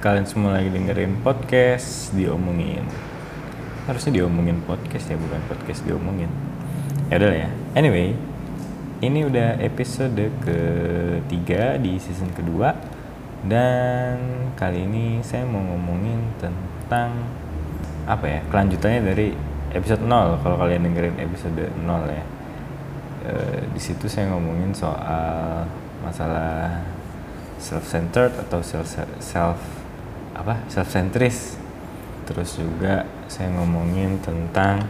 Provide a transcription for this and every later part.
kalian semua lagi dengerin podcast diomongin. Harusnya diomongin podcast ya, bukan podcast diomongin. Ya udah ya. Anyway, ini udah episode ketiga di season kedua dan kali ini saya mau ngomongin tentang apa ya kelanjutannya dari episode 0 kalau kalian dengerin episode 0 ya e, di situ saya ngomongin soal masalah self centered atau self self apa self centris terus juga saya ngomongin tentang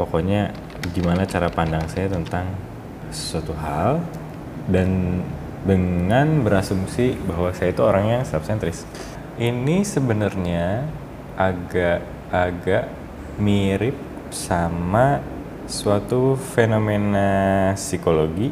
pokoknya gimana cara pandang saya tentang sesuatu hal dan dengan berasumsi bahwa saya itu orang yang self centris ini sebenarnya agak agak mirip sama suatu fenomena psikologi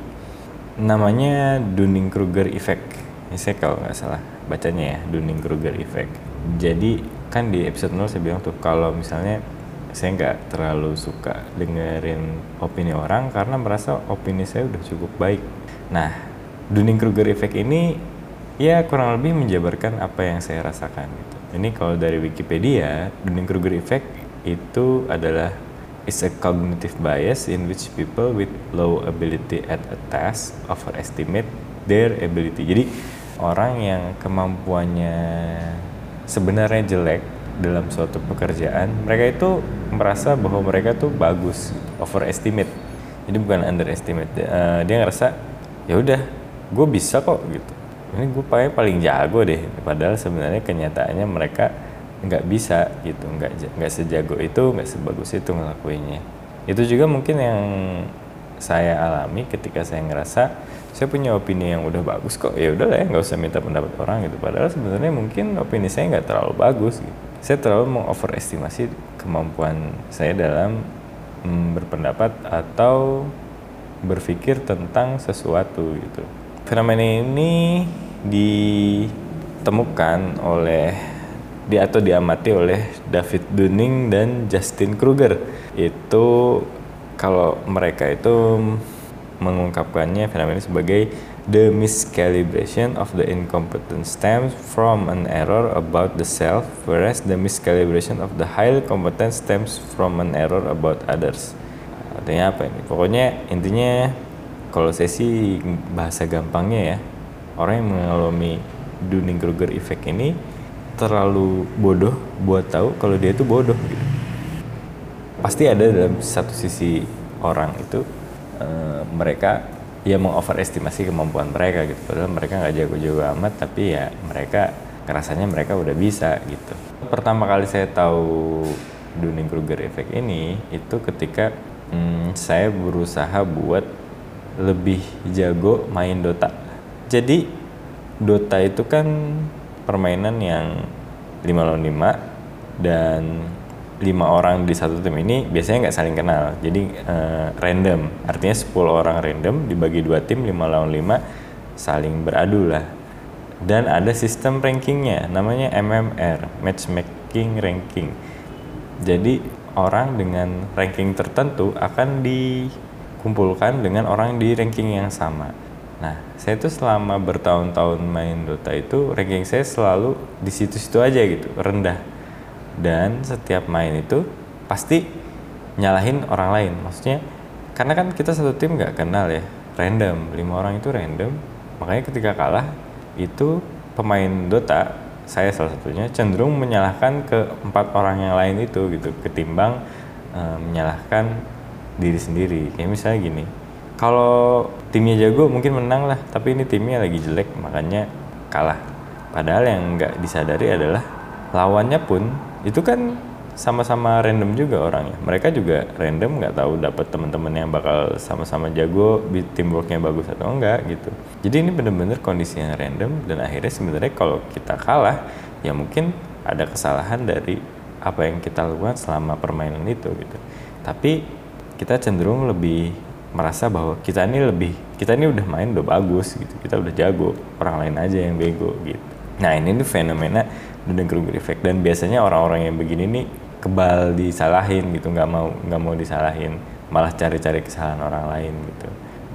namanya Dunning-Kruger effect. Ini saya kalau nggak salah bacanya ya Dunning-Kruger effect. Jadi kan di episode 0 saya bilang tuh kalau misalnya saya nggak terlalu suka dengerin opini orang karena merasa opini saya udah cukup baik. Nah, Dunning-Kruger effect ini ya kurang lebih menjabarkan apa yang saya rasakan gitu. Ini kalau dari Wikipedia, Dunning-Kruger effect itu adalah is a cognitive bias in which people with low ability at a task overestimate their ability. Jadi orang yang kemampuannya sebenarnya jelek dalam suatu pekerjaan, mereka itu merasa bahwa mereka tuh bagus, overestimate. Jadi bukan underestimate. Uh, dia ngerasa ya udah, gue bisa kok gitu. Ini gue paling paling jago deh. Padahal sebenarnya kenyataannya mereka nggak bisa gitu nggak nggak sejago itu nggak sebagus itu ngelakuinnya itu juga mungkin yang saya alami ketika saya ngerasa saya punya opini yang udah bagus kok. Ya udah lah ya nggak usah minta pendapat orang gitu. Padahal sebenarnya mungkin opini saya nggak terlalu bagus gitu. Saya terlalu mengoverestimasi kemampuan saya dalam mm, berpendapat atau berpikir tentang sesuatu gitu. Fenomena ini ditemukan oleh di atau diamati oleh David Dunning dan Justin Kruger. Itu kalau mereka itu mengungkapkannya fenomena sebagai the miscalibration of the incompetent stems from an error about the self whereas the miscalibration of the highly competent stems from an error about others. Artinya apa ini? Pokoknya intinya kalau saya sih bahasa gampangnya ya, orang yang mengalami Dunning-Kruger effect ini terlalu bodoh buat tahu kalau dia itu bodoh gitu. Pasti ada dalam satu sisi orang itu uh, mereka ya mengoverestimasi kemampuan mereka gitu. Padahal mereka nggak jago-jago amat tapi ya mereka rasanya mereka udah bisa gitu. Pertama kali saya tahu Dunning-Kruger effect ini itu ketika hmm, saya berusaha buat lebih jago main Dota. Jadi Dota itu kan permainan yang 5 lawan 5 dan lima orang di satu tim ini biasanya nggak saling kenal. Jadi uh, random. Artinya 10 orang random dibagi dua tim 5 lawan 5 saling beradu lah. Dan ada sistem rankingnya namanya MMR matchmaking ranking. Jadi orang dengan ranking tertentu akan dikumpulkan dengan orang di ranking yang sama. Nah, saya tuh selama bertahun-tahun main Dota itu ranking saya selalu di situ-situ aja gitu, rendah. Dan setiap main itu pasti nyalahin orang lain. Maksudnya karena kan kita satu tim nggak kenal ya, random. Lima orang itu random. Makanya ketika kalah itu pemain Dota saya salah satunya cenderung menyalahkan ke empat orang yang lain itu gitu ketimbang e, menyalahkan diri sendiri. Kayak misalnya gini, kalau timnya jago mungkin menang lah tapi ini timnya lagi jelek makanya kalah padahal yang nggak disadari adalah lawannya pun itu kan sama-sama random juga orangnya. Mereka juga random nggak tahu dapat teman-teman yang bakal sama-sama jago teamworknya bagus atau enggak gitu. Jadi ini bener-bener kondisi yang random dan akhirnya sebenarnya kalau kita kalah ya mungkin ada kesalahan dari apa yang kita lakukan selama permainan itu gitu. Tapi kita cenderung lebih merasa bahwa kita ini lebih kita ini udah main udah bagus gitu. Kita udah jago orang lain aja yang bego gitu. Nah ini tuh fenomena Dunning-Kruger effect. Dan biasanya orang-orang yang begini nih kebal disalahin gitu nggak mau nggak mau disalahin. Malah cari-cari kesalahan orang lain gitu.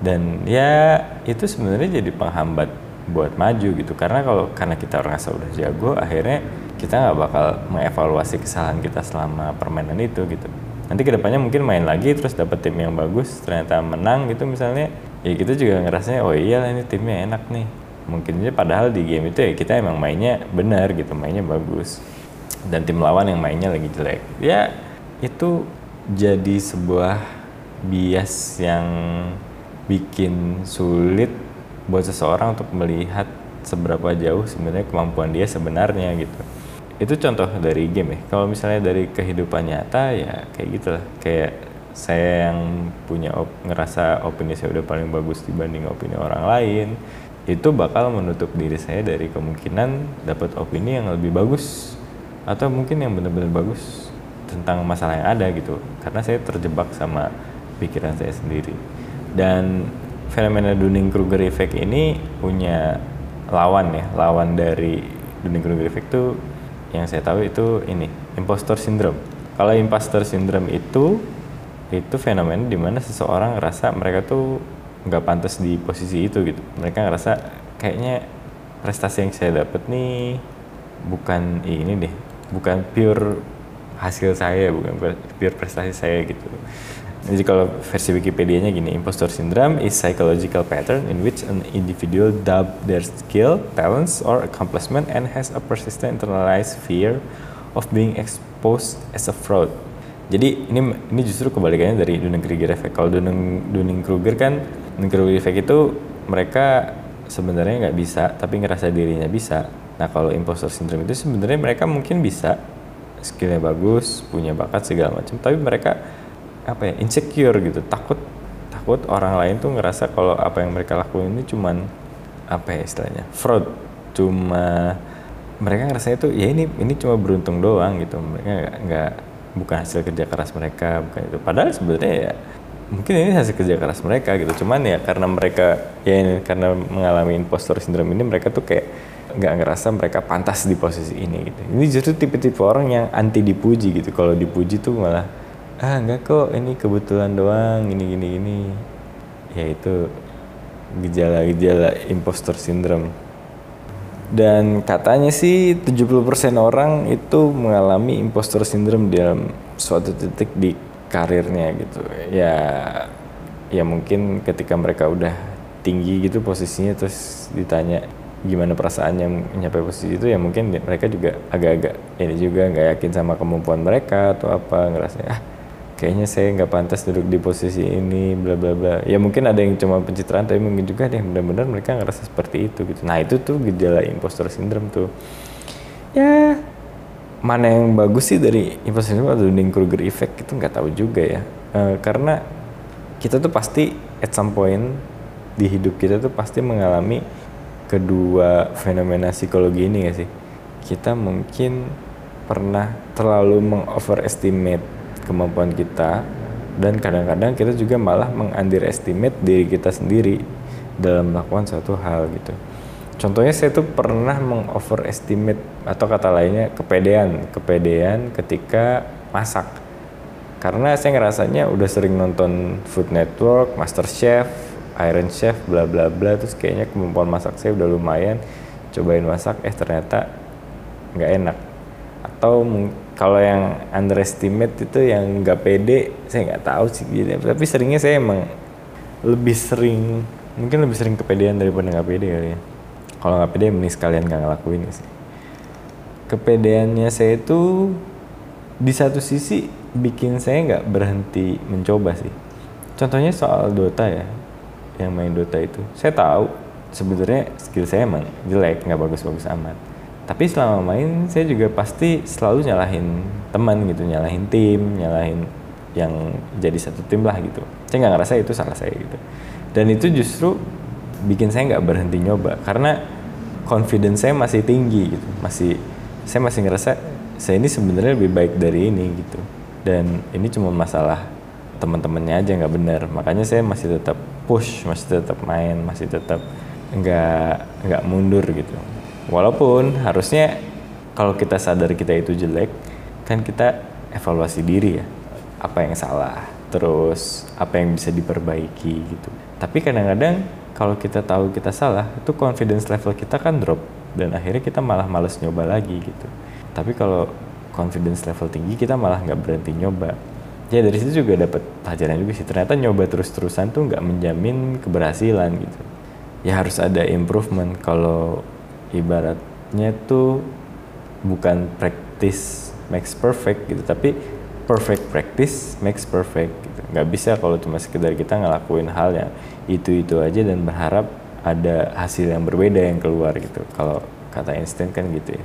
Dan ya itu sebenarnya jadi penghambat buat maju gitu. Karena kalau karena kita rasa udah jago akhirnya kita nggak bakal mengevaluasi kesalahan kita selama permainan itu gitu. Nanti ke depannya mungkin main lagi terus dapet tim yang bagus ternyata menang gitu misalnya ya kita juga ngerasanya oh iya ini timnya enak nih mungkin aja padahal di game itu ya kita emang mainnya benar gitu mainnya bagus. Dan tim lawan yang mainnya lagi jelek. Ya itu jadi sebuah bias yang bikin sulit buat seseorang untuk melihat seberapa jauh sebenarnya kemampuan dia sebenarnya gitu. Itu contoh dari game ya. Kalau misalnya dari kehidupan nyata ya kayak gitulah. Kayak saya yang punya op ngerasa opini saya udah paling bagus dibanding opini orang lain itu bakal menutup diri saya dari kemungkinan dapat opini yang lebih bagus atau mungkin yang benar-benar bagus tentang masalah yang ada gitu. Karena saya terjebak sama pikiran saya sendiri. Dan fenomena Dunning-Kruger effect ini punya lawan ya. Lawan dari Dunning-Kruger effect itu yang saya tahu itu ini impostor syndrome. Kalau impostor syndrome itu itu fenomena di mana seseorang ngerasa mereka tuh nggak pantas di posisi itu gitu. Mereka ngerasa kayaknya prestasi yang saya dapat nih bukan ini deh bukan pure hasil saya bukan pure prestasi saya gitu. Jadi kalau versi Wikipedia-nya gini, impostor syndrome is psychological pattern in which an individual doubt their skill, talents, or accomplishment and has a persistent internalized fear of being exposed as a fraud. Jadi ini ini justru kebalikannya dari Dunning-Kruger effect. Kalau Dunning-Kruger kan Dunning-Kruger effect itu mereka sebenarnya nggak bisa tapi ngerasa dirinya bisa. Nah kalau imposter syndrome itu sebenarnya mereka mungkin bisa. Skillnya bagus, punya bakat segala macam, tapi mereka apa ya insecure gitu, takut takut orang lain tuh ngerasa kalau apa yang mereka lakuin ini cuman apa ya istilahnya fraud, cuma mereka ngerasa itu ya ini ini cuma beruntung doang gitu, mereka nggak bukan hasil kerja keras mereka bukan itu. Padahal sebenarnya ya mungkin ini hasil kerja keras mereka gitu. Cuman ya karena mereka ya ini karena mengalami impostor syndrome ini mereka tuh kayak nggak ngerasa mereka pantas di posisi ini gitu. Ini justru tipe-tipe orang yang anti dipuji gitu. Kalau dipuji tuh malah ah enggak kok ini kebetulan doang ini gini gini. Ya itu gejala-gejala impostor syndrome. Dan katanya sih 70% orang itu mengalami impostor syndrome dalam suatu titik di karirnya gitu. Ya ya mungkin ketika mereka udah tinggi gitu posisinya terus ditanya gimana perasaannya nyampe posisi itu ya mungkin mereka juga agak-agak ini juga nggak yakin sama kemampuan mereka atau apa ngerasa ah kayaknya saya nggak pantas duduk di posisi ini bla bla bla. Ya mungkin ada yang cuma pencitraan tapi mungkin juga ada yang benar-benar mereka ngerasa seperti itu gitu. Nah itu tuh gejala impostor syndrome tuh. Ya mana yang bagus sih dari impostor syndrome atau Dunning-Kruger effect itu nggak tahu juga ya e, karena kita tuh pasti at some point di hidup kita tuh pasti mengalami kedua fenomena psikologi ini gak sih kita mungkin pernah terlalu mengoverestimate kemampuan kita dan kadang-kadang kita juga malah mengunderestimate diri kita sendiri dalam melakukan suatu hal gitu. Contohnya saya tuh pernah mengoverestimate atau kata lainnya kepedean, kepedean ketika masak. Karena saya ngerasanya udah sering nonton Food Network, Master Chef, Iron Chef, bla bla bla, terus kayaknya kemampuan masak saya udah lumayan. Cobain masak, eh ternyata nggak enak. Atau kalau yang underestimate itu yang nggak pede saya nggak tahu sih tapi seringnya saya emang lebih sering mungkin lebih sering kepedean daripada nggak pede kali ya kalau nggak pede mending sekalian nggak ngelakuin sih. Kepedeannya saya itu di satu sisi bikin saya nggak berhenti mencoba sih. Contohnya soal Dota ya yang main Dota itu. Saya tahu sebenarnya skill saya emang jelek nggak bagus-bagus amat. Tapi selama main saya juga pasti selalu nyalahin teman gitu nyalahin tim nyalahin yang jadi satu tim lah gitu. Saya nggak ngerasa itu salah saya gitu. Dan itu justru bikin saya nggak berhenti nyoba. Karena confidence saya masih tinggi gitu. Masih saya masih ngerasa saya ini sebenarnya lebih baik dari ini gitu. Dan ini cuma masalah teman-temannya aja nggak benar. Makanya saya masih tetap push masih tetap main masih tetap nggak nggak mundur gitu. Walaupun harusnya kalau kita sadar kita itu jelek, kan kita evaluasi diri ya. Apa yang salah, terus apa yang bisa diperbaiki gitu. Tapi kadang-kadang kalau kita tahu kita salah itu confidence level kita kan drop. Dan akhirnya kita malah males nyoba lagi gitu. Tapi kalau confidence level tinggi kita malah nggak berhenti nyoba. Ya dari situ juga dapat pelajaran juga sih. Ternyata nyoba terus-terusan tuh nggak menjamin keberhasilan gitu. Ya harus ada improvement. Kalau ibaratnya tuh bukan practice makes perfect gitu. Tapi perfect practice makes perfect gitu nggak bisa kalau cuma sekedar kita ngelakuin hal yang itu itu aja dan berharap ada hasil yang berbeda yang keluar gitu. Kalau kata Einstein kan gitu ya.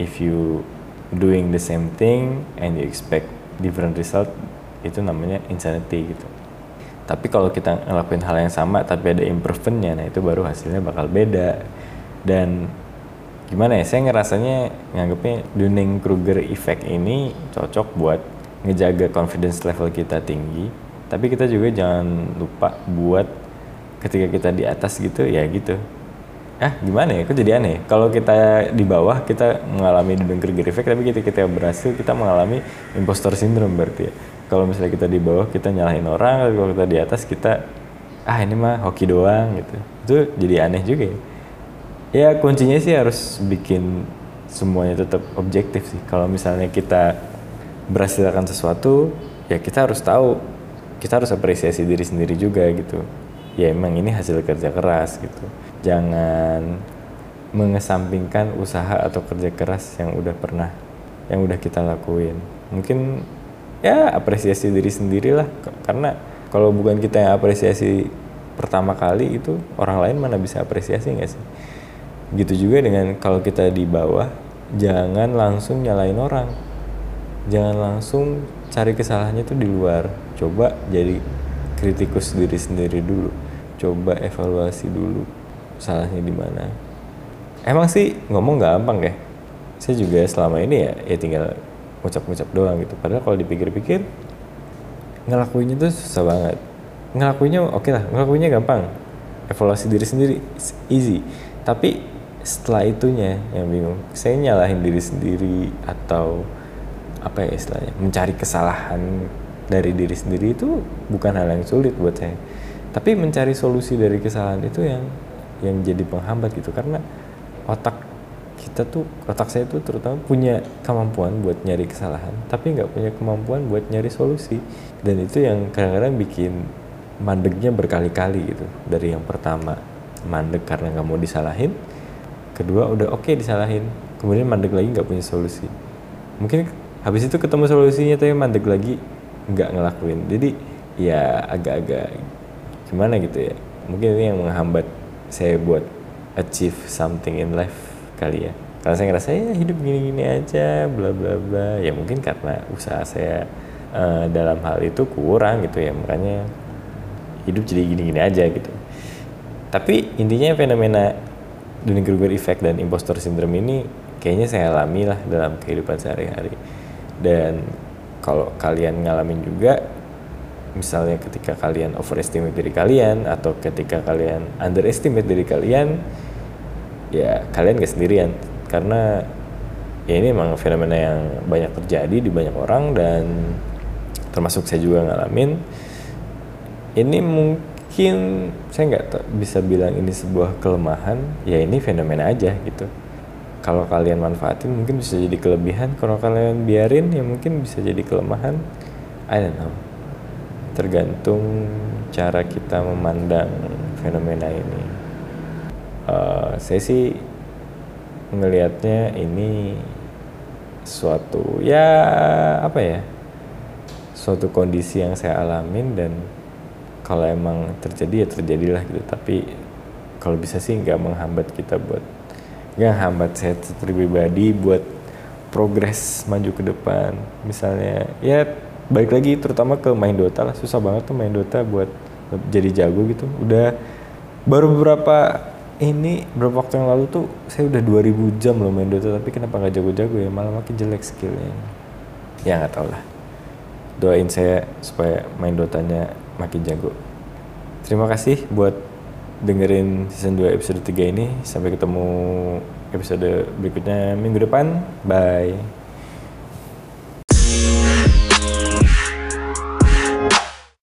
If you doing the same thing and you expect different result itu namanya insanity gitu. Tapi kalau kita ngelakuin hal yang sama tapi ada improvementnya nah itu baru hasilnya bakal beda. Dan gimana ya saya ngerasanya nganggapnya Dunning-Kruger effect ini cocok buat ngejaga confidence level kita tinggi. Tapi kita juga jangan lupa buat ketika kita di atas gitu ya gitu. Ah gimana ya? Kok jadi aneh? Kalau kita di bawah kita mengalami Dunning-Kruger effect tapi kita kita berhasil kita mengalami impostor syndrome berarti ya. Kalau misalnya kita di bawah kita nyalahin orang tapi kalau kita di atas kita ah ini mah hoki doang gitu. Itu jadi aneh juga ya. Ya kuncinya sih harus bikin semuanya tetap objektif sih. Kalau misalnya kita berhasil akan sesuatu ya kita harus tahu. Kita harus apresiasi diri sendiri juga gitu. Ya emang ini hasil kerja keras gitu. Jangan mengesampingkan usaha atau kerja keras yang udah pernah yang udah kita lakuin. Mungkin ya apresiasi diri sendiri lah. Karena kalau bukan kita yang apresiasi pertama kali itu orang lain mana bisa apresiasi nggak sih? Gitu juga dengan kalau kita di bawah jangan langsung nyalain orang jangan langsung cari kesalahannya itu di luar. Coba jadi kritikus diri sendiri dulu. Coba evaluasi dulu salahnya di mana. Emang sih ngomong gampang ya. Saya juga selama ini ya ya tinggal ngucap-ngucap doang gitu. Padahal kalau dipikir-pikir ngelakuinnya tuh susah banget. Ngelakuinnya oke okay lah ngelakuinnya gampang. Evaluasi diri sendiri easy. Tapi setelah itunya yang bingung saya nyalahin diri sendiri atau apa ya istilahnya mencari kesalahan dari diri sendiri itu bukan hal yang sulit buat saya. Tapi mencari solusi dari kesalahan itu yang yang jadi penghambat gitu. Karena otak kita tuh otak saya tuh terutama punya kemampuan buat nyari kesalahan tapi nggak punya kemampuan buat nyari solusi. Dan itu yang kadang-kadang bikin mandeknya berkali-kali gitu. Dari yang pertama mandek karena nggak mau disalahin. Kedua udah oke okay disalahin. Kemudian mandek lagi nggak punya solusi. Mungkin habis itu ketemu solusinya tapi mandek lagi nggak ngelakuin. Jadi ya agak-agak gimana gitu ya. Mungkin ini yang menghambat saya buat achieve something in life kali ya. Karena saya ngerasa ya hidup gini-gini aja bla bla bla. Ya mungkin karena usaha saya uh, dalam hal itu kurang gitu ya. Makanya hidup jadi gini-gini aja gitu. Tapi intinya fenomena Dunning-Kruger effect dan impostor syndrome ini kayaknya saya alami lah dalam kehidupan sehari-hari dan kalau kalian ngalamin juga misalnya ketika kalian overestimate diri kalian atau ketika kalian underestimate diri kalian ya kalian gak sendirian. Karena ya ini memang fenomena yang banyak terjadi di banyak orang dan termasuk saya juga ngalamin. Ini mungkin saya nggak bisa bilang ini sebuah kelemahan ya ini fenomena aja gitu kalau kalian manfaatin mungkin bisa jadi kelebihan. Kalau kalian biarin ya mungkin bisa jadi kelemahan. I don't know. Tergantung cara kita memandang fenomena ini. Uh, saya sih ngelihatnya ini suatu ya apa ya suatu kondisi yang saya alamin dan kalau emang terjadi ya terjadilah gitu. Tapi kalau bisa sih nggak menghambat kita buat nggak hambat saya pribadi buat progres maju ke depan. Misalnya ya balik lagi terutama ke main Dota lah. Susah banget tuh main Dota buat jadi jago gitu. Udah baru beberapa ini beberapa waktu yang lalu tuh saya udah 2000 jam loh main Dota tapi kenapa nggak jago-jago ya? Malah makin jelek skillnya. Ya nggak tau lah. Doain saya supaya main Dotanya makin jago. Terima kasih buat dengerin season 2 episode 3 ini. Sampai ketemu episode berikutnya minggu depan. Bye